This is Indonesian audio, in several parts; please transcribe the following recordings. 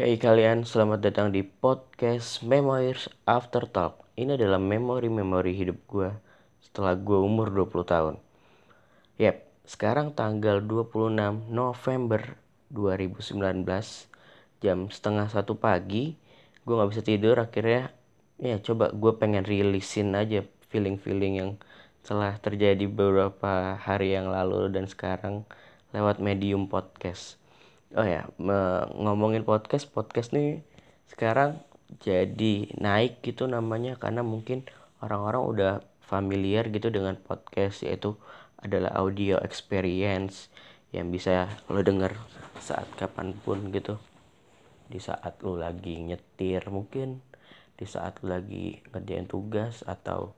Hey kalian, selamat datang di podcast Memoirs After Talk. Ini adalah memori-memori hidup gue setelah gue umur 20 tahun. Yap, sekarang tanggal 26 November 2019 jam setengah satu pagi. Gue gak bisa tidur akhirnya ya coba gue pengen rilisin aja feeling-feeling yang telah terjadi beberapa hari yang lalu dan sekarang lewat medium podcast oh ya ngomongin podcast podcast nih sekarang jadi naik gitu namanya karena mungkin orang-orang udah familiar gitu dengan podcast yaitu adalah audio experience yang bisa lo denger saat kapan pun gitu. Di saat lo lagi nyetir mungkin di saat lo lagi ngerjain tugas atau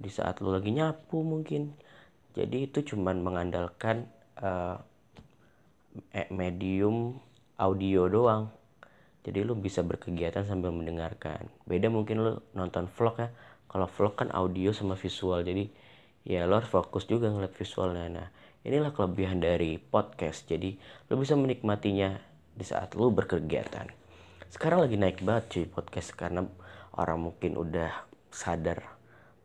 di saat lo lagi nyapu mungkin. Jadi itu cuman mengandalkan uh, medium audio doang. Jadi lu bisa berkegiatan sambil mendengarkan. Beda mungkin lu nonton vlog ya. Kalau vlog kan audio sama visual. Jadi ya lo harus fokus juga ngeliat visualnya. Nah inilah kelebihan dari podcast. Jadi lo bisa menikmatinya di saat lo berkegiatan. Sekarang lagi naik banget cuy podcast karena orang mungkin udah sadar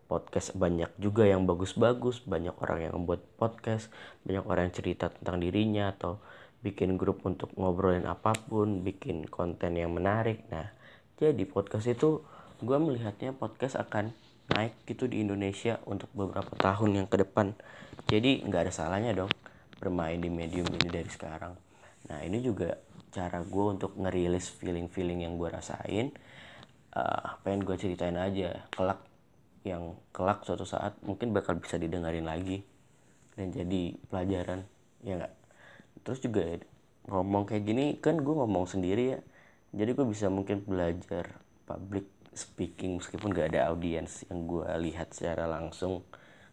podcast banyak juga yang bagus-bagus banyak orang yang membuat podcast banyak orang yang cerita tentang dirinya atau bikin grup untuk ngobrolin apa pun bikin konten yang menarik. Nah jadi podcast itu gue melihatnya podcast akan naik gitu di Indonesia untuk beberapa tahun yang ke depan. Jadi nggak ada salahnya dong bermain di medium ini dari sekarang. Nah ini juga cara gue untuk ngerilis feeling-feeling yang gue rasain. Uh, pengen gue ceritain aja kelak yang kelak suatu saat mungkin bakal bisa didengarin lagi dan jadi pelajaran ya nggak? Terus juga ngomong kayak gini kan gue ngomong sendiri ya. Jadi gue bisa mungkin belajar public speaking meskipun gak ada audiens yang gue lihat secara langsung.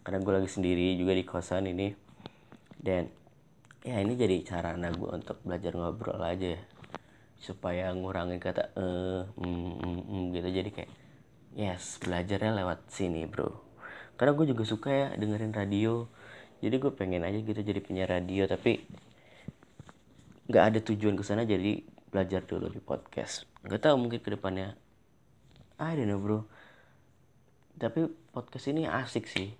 Karena gue lagi sendiri juga di kosan ini. Dan ya ini jadi cara anak gue untuk belajar ngobrol aja supaya ngurangin kata eh mm, mm, mm, gitu. Jadi kayak yes belajarnya lewat sini bro. Karena gue juga suka ya dengerin radio. Jadi gue pengen aja gitu jadi penyiar radio tapi nggak ada tujuan ke sana jadi belajar dulu di podcast. Nggak tahu mungkin ke depannya I don't know bro. Tapi podcast ini asik sih.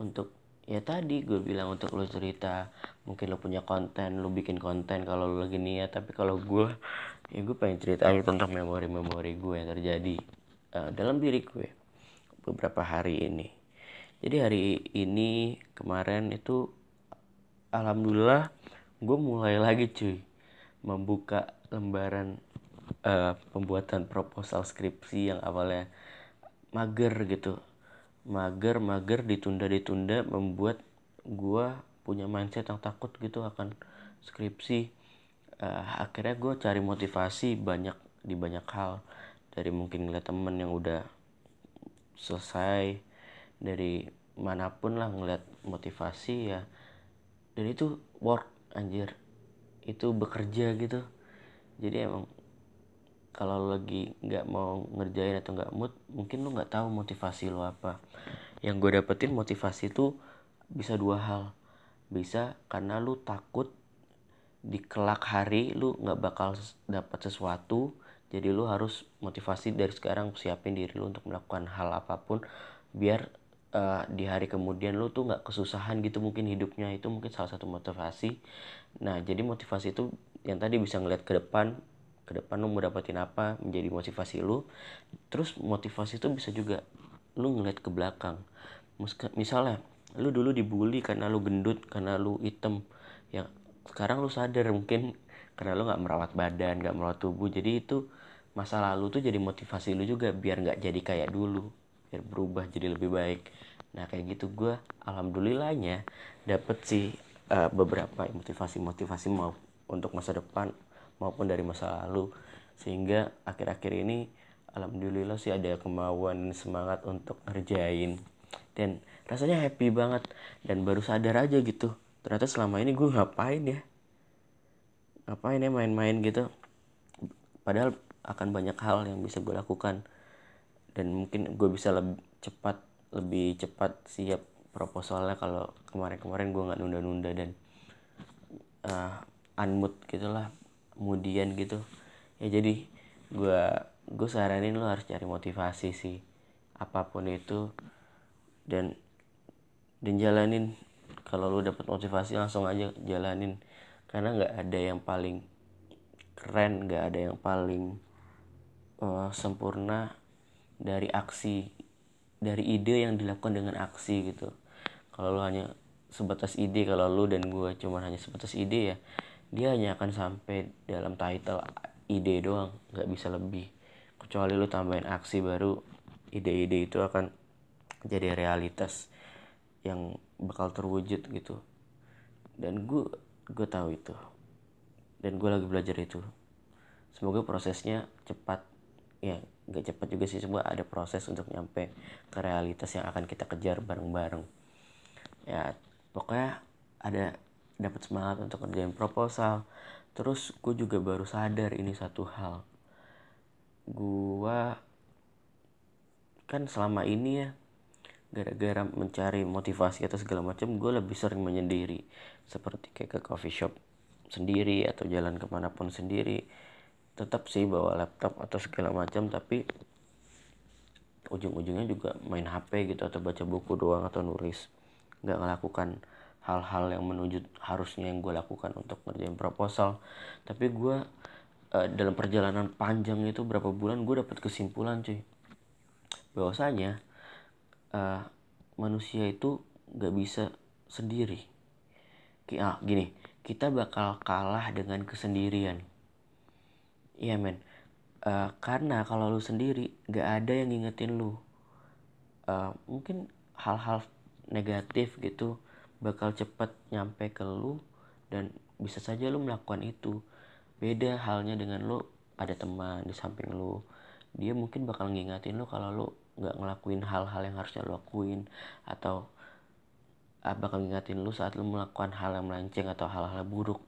Untuk ya tadi gue bilang untuk lo cerita mungkin lo punya konten lo bikin konten kalau lo lagi niat. Tapi kalau gue ya gue pengen cerita aja tentang memori-memori gue yang terjadi uh, dalam diri gue beberapa hari ini. Jadi hari ini kemarin itu alhamdulillah gue mulai lagi cuy membuka lembaran uh, pembuatan proposal skripsi yang awalnya mager gitu. Mager mager ditunda ditunda membuat gue punya mindset yang takut gitu akan skripsi. Uh, akhirnya gue cari motivasi banyak di banyak hal dari mungkin ngeliat temen yang udah selesai dari mana pun lah ngeliat motivasi ya. Dan itu work anjir. Itu bekerja gitu. Jadi emang kalau lagi nggak mau ngerjain atau nggak mood mungkin lo nggak tahu motivasi lo apa. Yang gue dapetin motivasi itu bisa dua hal. Bisa karena lu takut di kelak hari lu nggak bakal dapat sesuatu jadi lu harus motivasi dari sekarang siapin diri lu untuk melakukan hal apa pun biar uh, di hari kemudian lu tuh nggak kesusahan gitu mungkin hidupnya. Itu mungkin salah satu motivasi. Nah jadi motivasi itu yang tadi bisa ngeliat ke depan ke depan lu mau dapetin apa menjadi motivasi lu. Terus motivasi itu bisa juga lu ngeliat ke belakang. Misalnya lu dulu dibully karena lu gendut karena lu hitam. Ya sekarang lu sadar mungkin karena lu nggak merawat badan nggak merawat tubuh. Jadi itu masa lalu tuh jadi motivasi lu juga biar nggak jadi kayak dulu biar berubah jadi lebih baik. Nah kayak gitu gue alhamdulillahnya dapet sih uh, beberapa motivasi-motivasi mau untuk masa depan maupun dari masa lalu. Sehingga akhir-akhir ini alhamdulillah sih ada kemauan semangat untuk ngerjain. Dan rasanya happy banget dan baru sadar aja gitu ternyata selama ini gue ngapain ya ngapain ya main-main gitu. Padahal akan banyak hal yang bisa gue lakukan. Dan mungkin gue bisa lebih cepat lebih cepat siap proposalnya kalau kemarin-kemarin gue nggak nunda-nunda dan uh, unmood gitulah kemudian gitu. Ya jadi gue gue saranin lo harus cari motivasi sih apa pun itu. Dan dan jalanin. Kalau lo dapet motivasi langsung aja jalanin karena nggak ada yang paling keren nggak ada yang paling uh, sempurna dari aksi dari ide yang dilakukan dengan aksi gitu. Kalau lu hanya sebatas ide kalau lu dan gue cuma hanya sebatas ide ya dia hanya akan sampai dalam title ide doang nggak bisa lebih. Kecuali lu tambahin aksi baru ide-ide itu akan jadi realitas yang bakal terwujud gitu. Dan gue gue tahu itu. Dan gue lagi belajar itu. Semoga prosesnya cepat. Ya nggak cepat juga sih semua ada proses untuk nyampe ke realitas yang akan kita kejar bareng-bareng. Ya pokoknya ada dapat semangat untuk kerjain proposal. Terus gue juga baru sadar ini satu hal. Gue kan selama ini ya gara-gara mencari motivasi atau segala macam gue lebih sering menyendiri. Seperti kayak ke coffee shop sendiri atau jalan ke mana pun sendiri. Tetap sih bawa laptop atau segala macam tapi ujung-ujungnya juga main HP gitu atau baca buku doang atau nulis. Nggak melakukan hal-hal yang menuju harusnya yang gue lakukan untuk ngerjain proposal. Tapi gue uh, dalam perjalanan panjang itu berapa bulan gue dapat kesimpulan cuy. Bahwasanya uh, manusia itu nggak bisa sendiri ah, gini kita bakal kalah dengan kesendirian Iya men. Uh, karena kalau lu sendiri gak ada yang ngingetin lu. Uh, mungkin hal-hal negatif gitu bakal cepet nyampe ke lu dan bisa saja lu melakukan itu. Beda halnya dengan lu ada teman di samping lu. Dia mungkin bakal ngingetin lu kalau lu gak ngelakuin hal-hal yang harusnya lu lakuin atau uh, bakal ngingetin lu saat lu melakukan hal yang melenceng atau hal-hal buruk.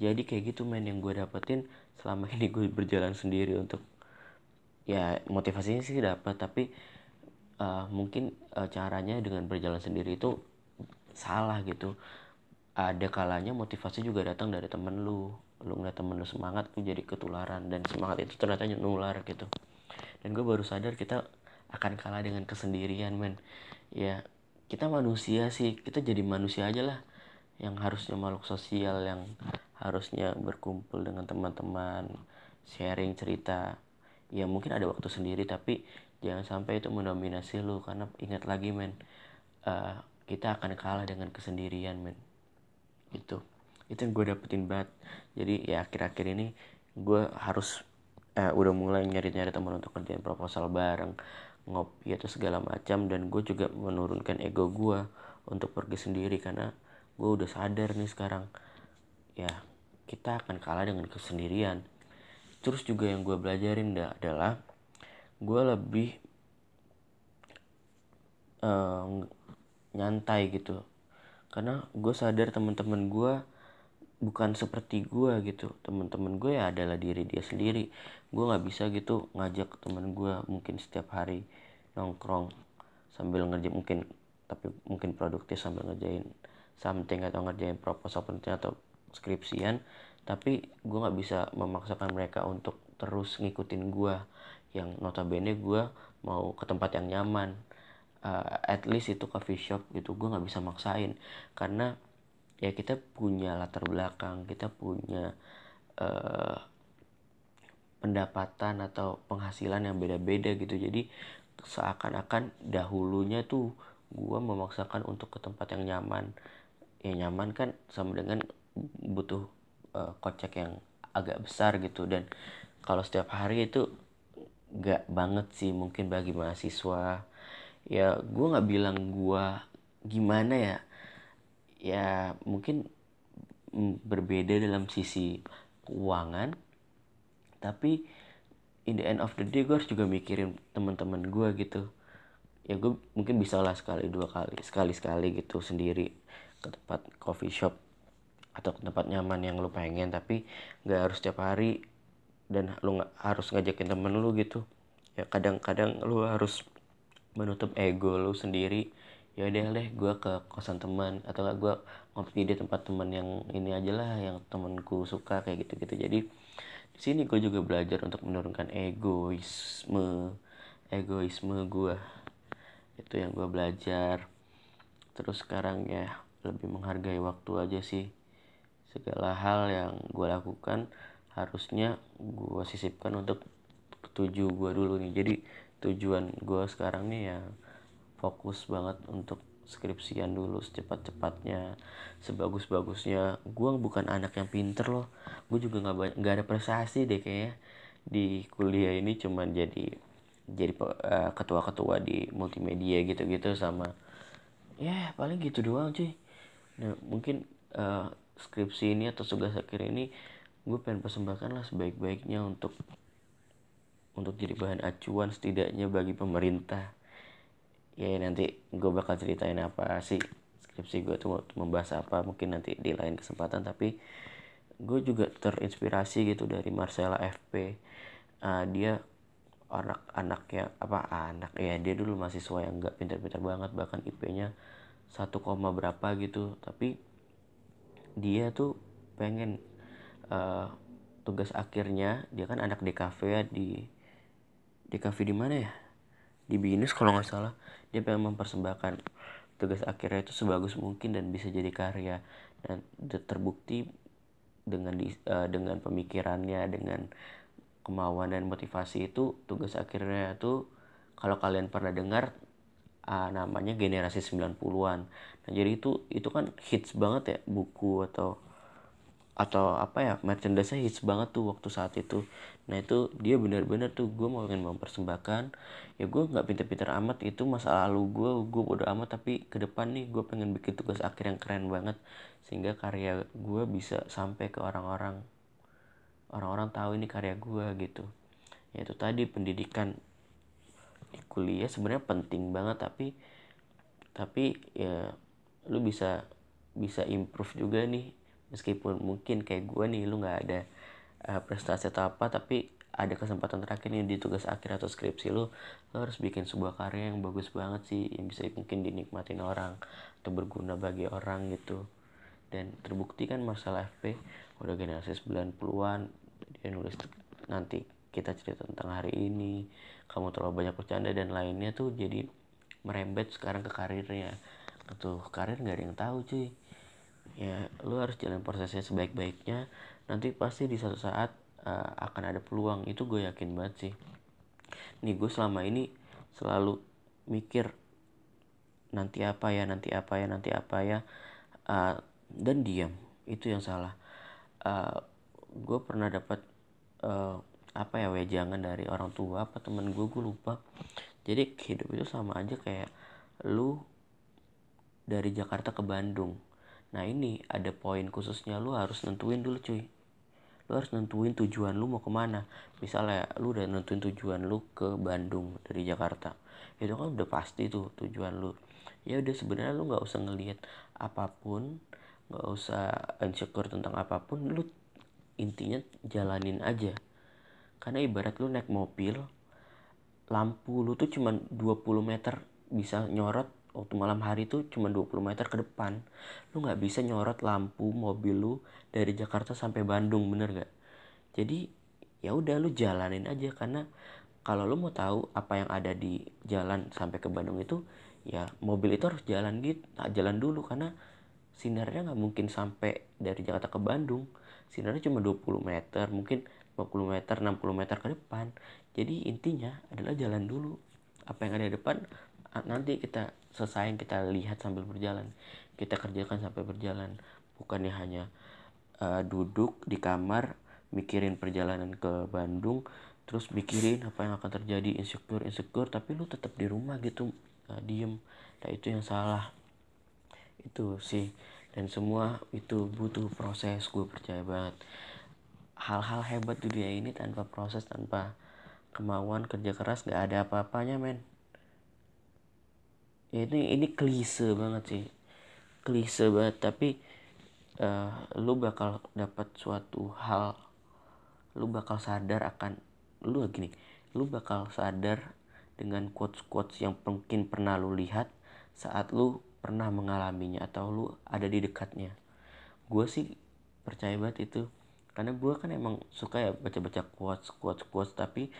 Jadi kayak gitu men yang gue dapetin selama ini gue berjalan sendiri untuk ya motivasinya sih dapat tapi uh, mungkin uh, caranya dengan berjalan sendiri itu salah gitu. Ada kalanya motivasi juga datang dari temen lu. Lu ngeliat temen lu semangat tuh jadi ketularan dan semangat itu ternyata nular gitu. Dan gue baru sadar kita akan kalah dengan kesendirian men. Ya kita manusia sih kita jadi manusia aja lah. Yang harusnya makhluk sosial yang harusnya berkumpul dengan teman-teman sharing cerita. Ya mungkin ada waktu sendiri tapi jangan sampai itu mendominasi lu. Karena ingat lagi men uh, kita akan kalah dengan kesendirian men. Itu itu yang gue dapetin banget. Jadi ya akhir-akhir ini gue harus uh, udah mulai nyari-nyari teman untuk kerjain proposal bareng ngopi atau segala macam dan gue juga menurunkan ego gue untuk pergi sendiri karena gue udah sadar nih sekarang ya kita akan kalah dengan kesendirian. Terus juga yang gue belajarin adalah gue lebih uh, nyantai gitu. Karena gue sadar teman-teman gue bukan seperti gue gitu. Teman-teman gue ya adalah diri dia sendiri. Gue nggak bisa gitu ngajak teman gue mungkin setiap hari nongkrong sambil ngerjain mungkin tapi mungkin produktif sambil ngerjain something atau ngerjain proposal penting atau skripsian. Tapi gue nggak bisa memaksakan mereka untuk terus ngikutin gue yang notabene gue mau ke tempat yang nyaman. Uh, at least itu coffee shop gitu. Gue nggak bisa maksain. Karena ya kita punya latar belakang kita punya uh, pendapatan atau penghasilan yang beda-beda gitu. Jadi seakan-akan dahulunya tuh gue memaksakan untuk ke tempat yang nyaman. Ya nyaman kan sama dengan butuh uh, kocek yang agak besar gitu. Dan kalau setiap hari itu gak banget sih mungkin bagi mahasiswa. Ya gue nggak bilang gue gimana ya ya mungkin berbeda dalam sisi keuangan tapi in the end of the day gue harus juga mikirin teman-teman gue gitu. Ya gue mungkin bisa lah sekali dua kali sekali sekali gitu sendiri ke tempat coffee shop atau ke tempat nyaman yang lu pengen tapi nggak harus setiap hari dan lu nggak harus ngajakin temen lu gitu. Ya kadang-kadang lu harus menutup ego lu sendiri ya deh deh gue ke kosan teman. Atau gak gue ngopi di tempat teman yang ini aja lah yang temenku suka kayak gitu gitu jadi di sini gue juga belajar untuk menurunkan egoisme. Egoisme gue itu yang gue belajar. Terus sekarang ya lebih menghargai waktu aja sih. Segala hal yang gue lakukan harusnya gue sisipkan untuk tuju gue dulu nih. Jadi tujuan gue sekarang nih ya fokus banget untuk skripsian dulu secepat-cepatnya sebagus-bagusnya. Gue bukan anak yang pinter loh. Gue juga nggak nggak ada prestasi deh kayaknya. Di kuliah ini cuman jadi jadi uh, ketua-ketua di multimedia gitu-gitu sama ya yeah, paling gitu doang cuy. Nah mungkin uh, skripsi ini atau tugas akhir ini gue pengen persembahkan lah sebaik-baiknya untuk untuk jadi bahan acuan setidaknya bagi pemerintah ya nanti gue bakal ceritain apa sih skripsi gue tuh membahas apa mungkin nanti di lain kesempatan tapi gue juga terinspirasi gitu dari Marcella FP uh, dia anak-anak ya apa anak ya dia dulu mahasiswa yang nggak pintar-pintar banget bahkan IP-nya satu koma berapa gitu. Tapi dia tuh pengen uh, tugas akhirnya dia kan anak DKV ya di DKV di mana ya di binus kalau nggak salah dia pengen mempersembahkan tugas akhirnya itu sebagus mungkin dan bisa jadi karya dan terbukti dengan di, uh, dengan pemikirannya dengan kemauan dan motivasi itu tugas akhirnya itu kalau kalian pernah dengar uh, namanya generasi 90-an. Nah, jadi itu itu kan hits banget ya buku atau atau apa ya merchandise hits banget tuh waktu saat itu. Nah itu dia benar-benar tuh gue mau pengen mempersembahkan. Ya gue nggak pinter-pinter amat itu masa lalu gue gue bodo amat tapi ke depan nih gue pengen bikin tugas akhir yang keren banget sehingga karya gue bisa sampai ke orang-orang orang-orang tahu ini karya gue gitu. Ya itu tadi pendidikan di kuliah sebenarnya penting banget tapi tapi ya lu bisa bisa improve juga nih meskipun mungkin kayak gue nih lu nggak ada uh, prestasi atau apa tapi ada kesempatan terakhir nih di tugas akhir atau skripsi lu lu harus bikin sebuah karya yang bagus banget sih yang bisa mungkin dinikmatin orang atau berguna bagi orang gitu. Dan terbukti kan masalah FP udah generasi 90-an dia nulis nanti kita cerita tentang hari ini kamu terlalu banyak bercanda dan lainnya tuh jadi merembet sekarang ke karirnya. Tuh karir nggak ada yang tahu cuy ya lu harus jalan prosesnya sebaik-baiknya. Nanti pasti di satu saat uh, akan ada peluang. Itu gue yakin banget sih. Nih gue selama ini selalu mikir nanti apa ya nanti apa ya nanti apa ya uh, dan diam. Itu yang salah. Uh, gue pernah dapat uh, apa ya wejangan dari orang tua apa temen gue gue lupa. Jadi hidup itu sama aja kayak lu dari Jakarta ke Bandung Nah ini ada poin khususnya lu harus nentuin dulu cuy. Lu harus nentuin tujuan lu mau ke mana. Misalnya lu udah nentuin tujuan lu ke Bandung dari Jakarta. Itu kan udah pasti tuh tujuan lu. Ya udah sebenarnya lu nggak usah ngelihat apa pun, nggak usah insecure tentang apa pun. Lu intinya jalanin aja. Karena ibarat lu naik mobil, lampu lu tuh cuma 20 meter bisa nyorot waktu malam hari itu cuma 20 meter ke depan. Lu nggak bisa nyorot lampu mobil lu dari Jakarta sampai Bandung bener gak jadi ya udah lu jalanin aja karena kalau lu mau tahu apa yang ada di jalan sampai ke Bandung itu ya mobil itu harus jalan gitu nah, jalan dulu. Karena sinarnya nggak mungkin sampai dari Jakarta ke Bandung. Sinarnya cuma 20 meter mungkin 50 meter 60 meter ke depan. Jadi intinya adalah jalan dulu. Apa yang ada di depan nanti kita selesai kita lihat sambil berjalan. Kita kerjakan sampai berjalan. Bukannya hanya uh, duduk di kamar mikirin perjalanan ke Bandung terus mikirin apa yang akan terjadi insecure insecure tapi lu tetap di rumah gitu uh, diem. Nah itu yang salah. Itu sih. Dan semua itu butuh proses gue percaya banget. Hal-hal hebat di dunia ini tanpa proses tanpa kemauan kerja keras gak ada apa-apanya men ini ini klise banget sih. Klise banget tapi uh, lu bakal dapat suatu hal. Lu bakal sadar akan lu gini lu bakal sadar dengan quotes quotes yang mungkin pernah lu lihat saat lu pernah mengalaminya atau lu ada di dekatnya. Gue sih percaya banget itu. Karena gue kan emang suka ya baca-baca quotes quotes quotes tapi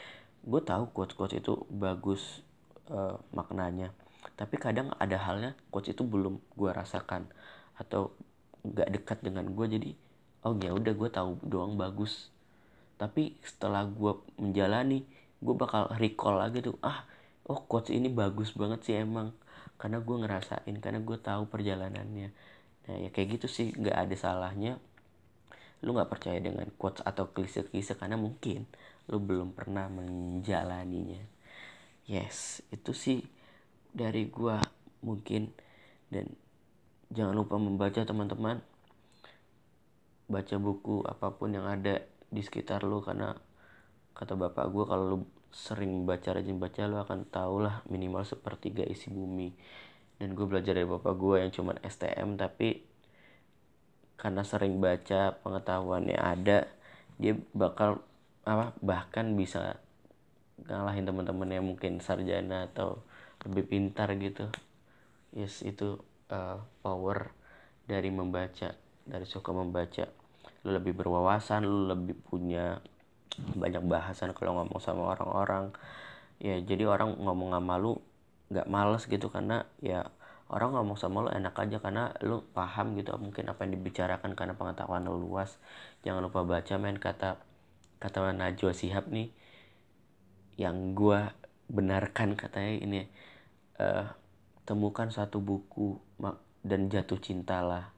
gue tahu quotes quotes itu bagus uh, maknanya tapi kadang ada halnya quotes itu belum gue rasakan atau nggak dekat dengan gue jadi oh ya udah gue tahu doang bagus. Tapi setelah gue menjalani gue bakal recall lagi tuh ah oh quotes ini bagus banget sih emang. Karena gue ngerasain karena gue tahu perjalanannya. Nah ya kayak gitu sih nggak ada salahnya lu nggak percaya dengan quotes atau klise-klise karena mungkin lu belum pernah menjalaninya. Yes itu sih dari gua mungkin. Dan jangan lupa membaca teman-teman. Baca buku apa pun yang ada di sekitar lu karena kata bapak gua kalau lu sering baca rajin baca lu akan tahu lah minimal sepertiga isi bumi. Dan gue belajar dari bapak gue yang cuman STM tapi karena sering baca pengetahuannya ada dia bakal apa bahkan bisa ngalahin teman-teman yang mungkin sarjana atau lebih pintar gitu. Yes itu uh, power dari membaca dari suka membaca. Lu lebih berwawasan lu lebih punya banyak bahasan kalau ngomong sama orang-orang. Ya jadi orang ngomong sama lu nggak males gitu karena ya orang ngomong sama lo enak aja karena lo paham gitu mungkin apa yang dibicarakan karena pengetahuan lo luas. Jangan lupa baca men kata kata Najwa Sihab nih yang gua benarkan katanya ini uh, temukan satu buku dan jatuh cintalah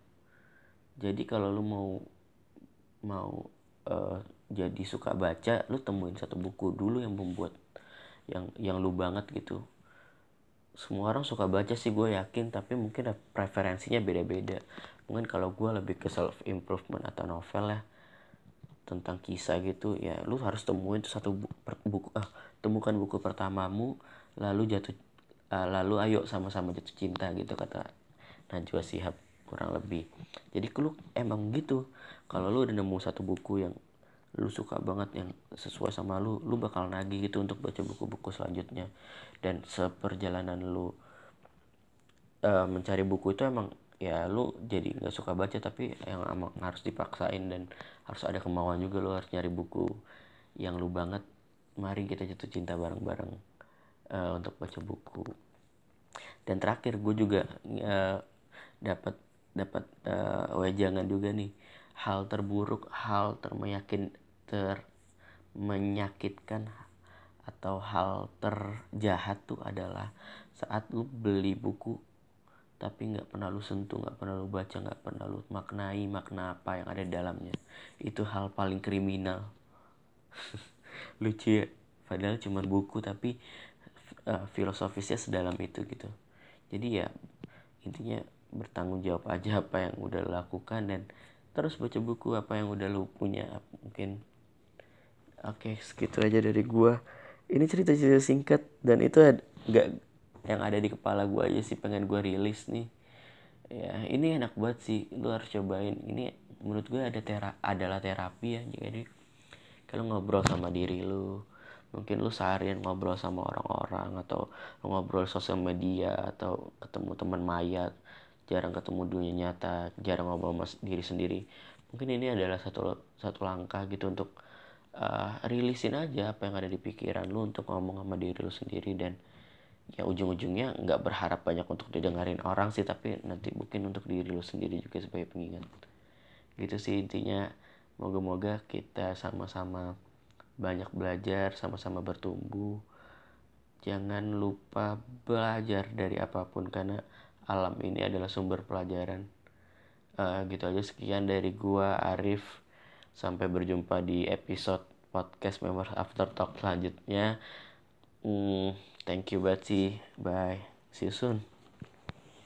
jadi kalau lo mau mau uh, jadi suka baca lo temuin satu buku dulu yang membuat yang yang lu banget gitu. Semua orang suka baca sih gue yakin tapi mungkin preferensinya beda-beda. Mungkin kalau gue lebih ke self improvement atau novel ya tentang kisah gitu ya lu harus temuin satu buku, buku ah temukan buku pertamamu lalu jatuh uh, lalu ayo sama-sama jatuh cinta gitu kata Najwa Sihab kurang lebih. Jadi lu emang gitu? Kalau lu udah nemu satu buku yang lu suka banget yang sesuai sama lu lu bakal nagih gitu untuk baca buku-buku selanjutnya. Dan seperjalanan lu uh, mencari buku itu emang ya lu jadi nggak suka baca tapi yang emang harus dipaksain dan harus ada kemauan juga lu harus nyari buku yang lu banget. Mari kita jatuh cinta bareng-bareng uh, untuk baca buku. Dan terakhir gue juga uh, dapat dapat uh, wejangan juga nih. Hal terburuk hal termeyakin ter menyakitkan atau hal terjahat tuh adalah saat lu beli buku tapi nggak pernah lu sentuh nggak pernah lu baca nggak pernah lu maknai makna apa yang ada di dalamnya. Itu hal paling kriminal. Lucu ya. Padahal cuma buku tapi uh, filosofisnya sedalam itu gitu jadi ya intinya bertanggung jawab aja apa yang udah lakukan dan terus baca buku apa yang udah lu punya mungkin Oke, segitu aja dari gua. Ini cerita-cerita singkat dan itu nggak yang ada di kepala gua aja sih pengen gua rilis nih. Ya, ini enak banget sih. Lu harus cobain. Ini menurut gua ada tera adalah terapi ya. Jadi kalau ngobrol sama diri lu, mungkin lu seharian ngobrol sama orang-orang atau ngobrol sosial media atau ketemu teman mayat, jarang ketemu dunia nyata, jarang ngobrol sama diri sendiri. Mungkin ini adalah satu satu langkah gitu untuk uh, rilisin aja apa yang ada di pikiran lu untuk ngomong sama diri lu sendiri dan ya ujung-ujungnya nggak berharap banyak untuk didengarin orang sih tapi nanti mungkin untuk diri lu sendiri juga sebagai pengingat gitu sih intinya moga-moga kita sama-sama banyak belajar sama-sama bertumbuh jangan lupa belajar dari apa pun karena alam ini adalah sumber pelajaran uh, gitu aja sekian dari gua Arif Sampai berjumpa di episode podcast Members After Talk selanjutnya. Hmm, thank you sih. Bye. See you soon.